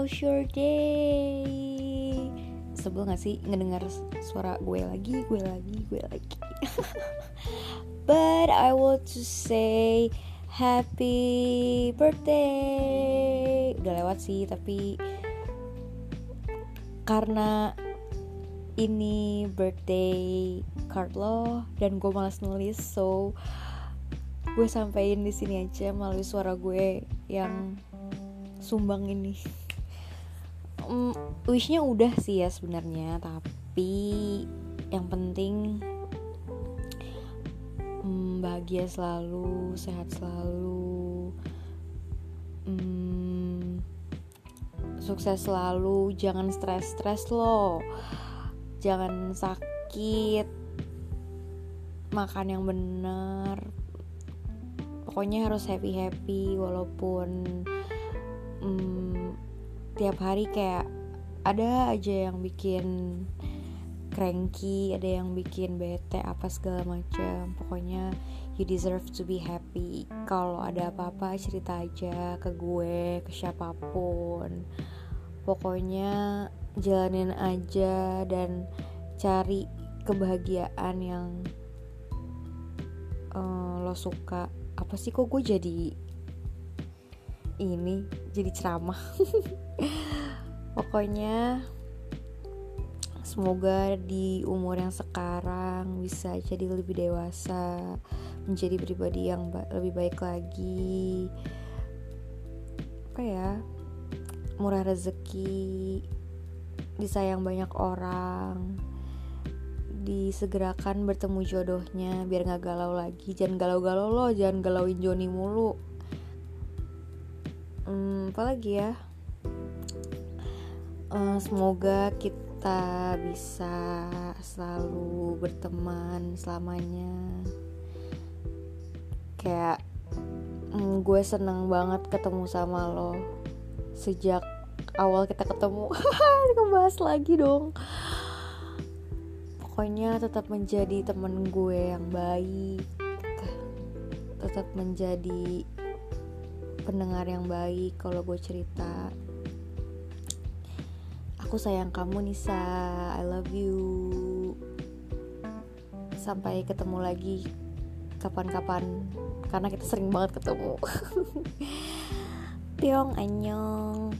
How's your day? Sebel gak sih ngedengar suara gue lagi, gue lagi, gue lagi? But I want to say happy birthday. Udah lewat sih tapi Karena ini birthday card lo dan gue malas nulis so gue sampein di sini aja melalui suara gue yang sumbang ini um, wishnya udah sih ya sebenarnya tapi yang penting um, bahagia selalu sehat selalu um, sukses selalu jangan stres-stres lo jangan sakit makan yang benar pokoknya harus happy happy walaupun hmm, tiap hari kayak ada aja yang bikin cranky ada yang bikin bete apa segala macam. Pokoknya you deserve to be happy. Kalau ada apa-apa cerita aja ke gue ke siapa pun. Pokoknya jalanin aja dan cari kebahagiaan yang uh, lo suka. Apa sih kok gue jadi ini jadi ceramah. Pokoknya semoga di umur yang sekarang bisa jadi lebih dewasa menjadi pribadi yang ba lebih baik lagi. Apa ya murah rezeki disayang banyak orang disegerakan bertemu jodohnya biar nggak galau lagi. Jangan galau-galau loh jangan galauin Joni mulu hmm, apalagi ya? Uh, semoga kita bisa selalu berteman selamanya. Kayak um, gue seneng banget ketemu sama lo. Sejak awal kita ketemu ngebahas lagi dong. Pokoknya tetap menjadi temen gue yang baik tetap menjadi pendengar yang baik kalau gue cerita aku sayang kamu Nisa. I love you. Sampai ketemu lagi kapan-kapan karena kita sering banget ketemu. Tiong anyong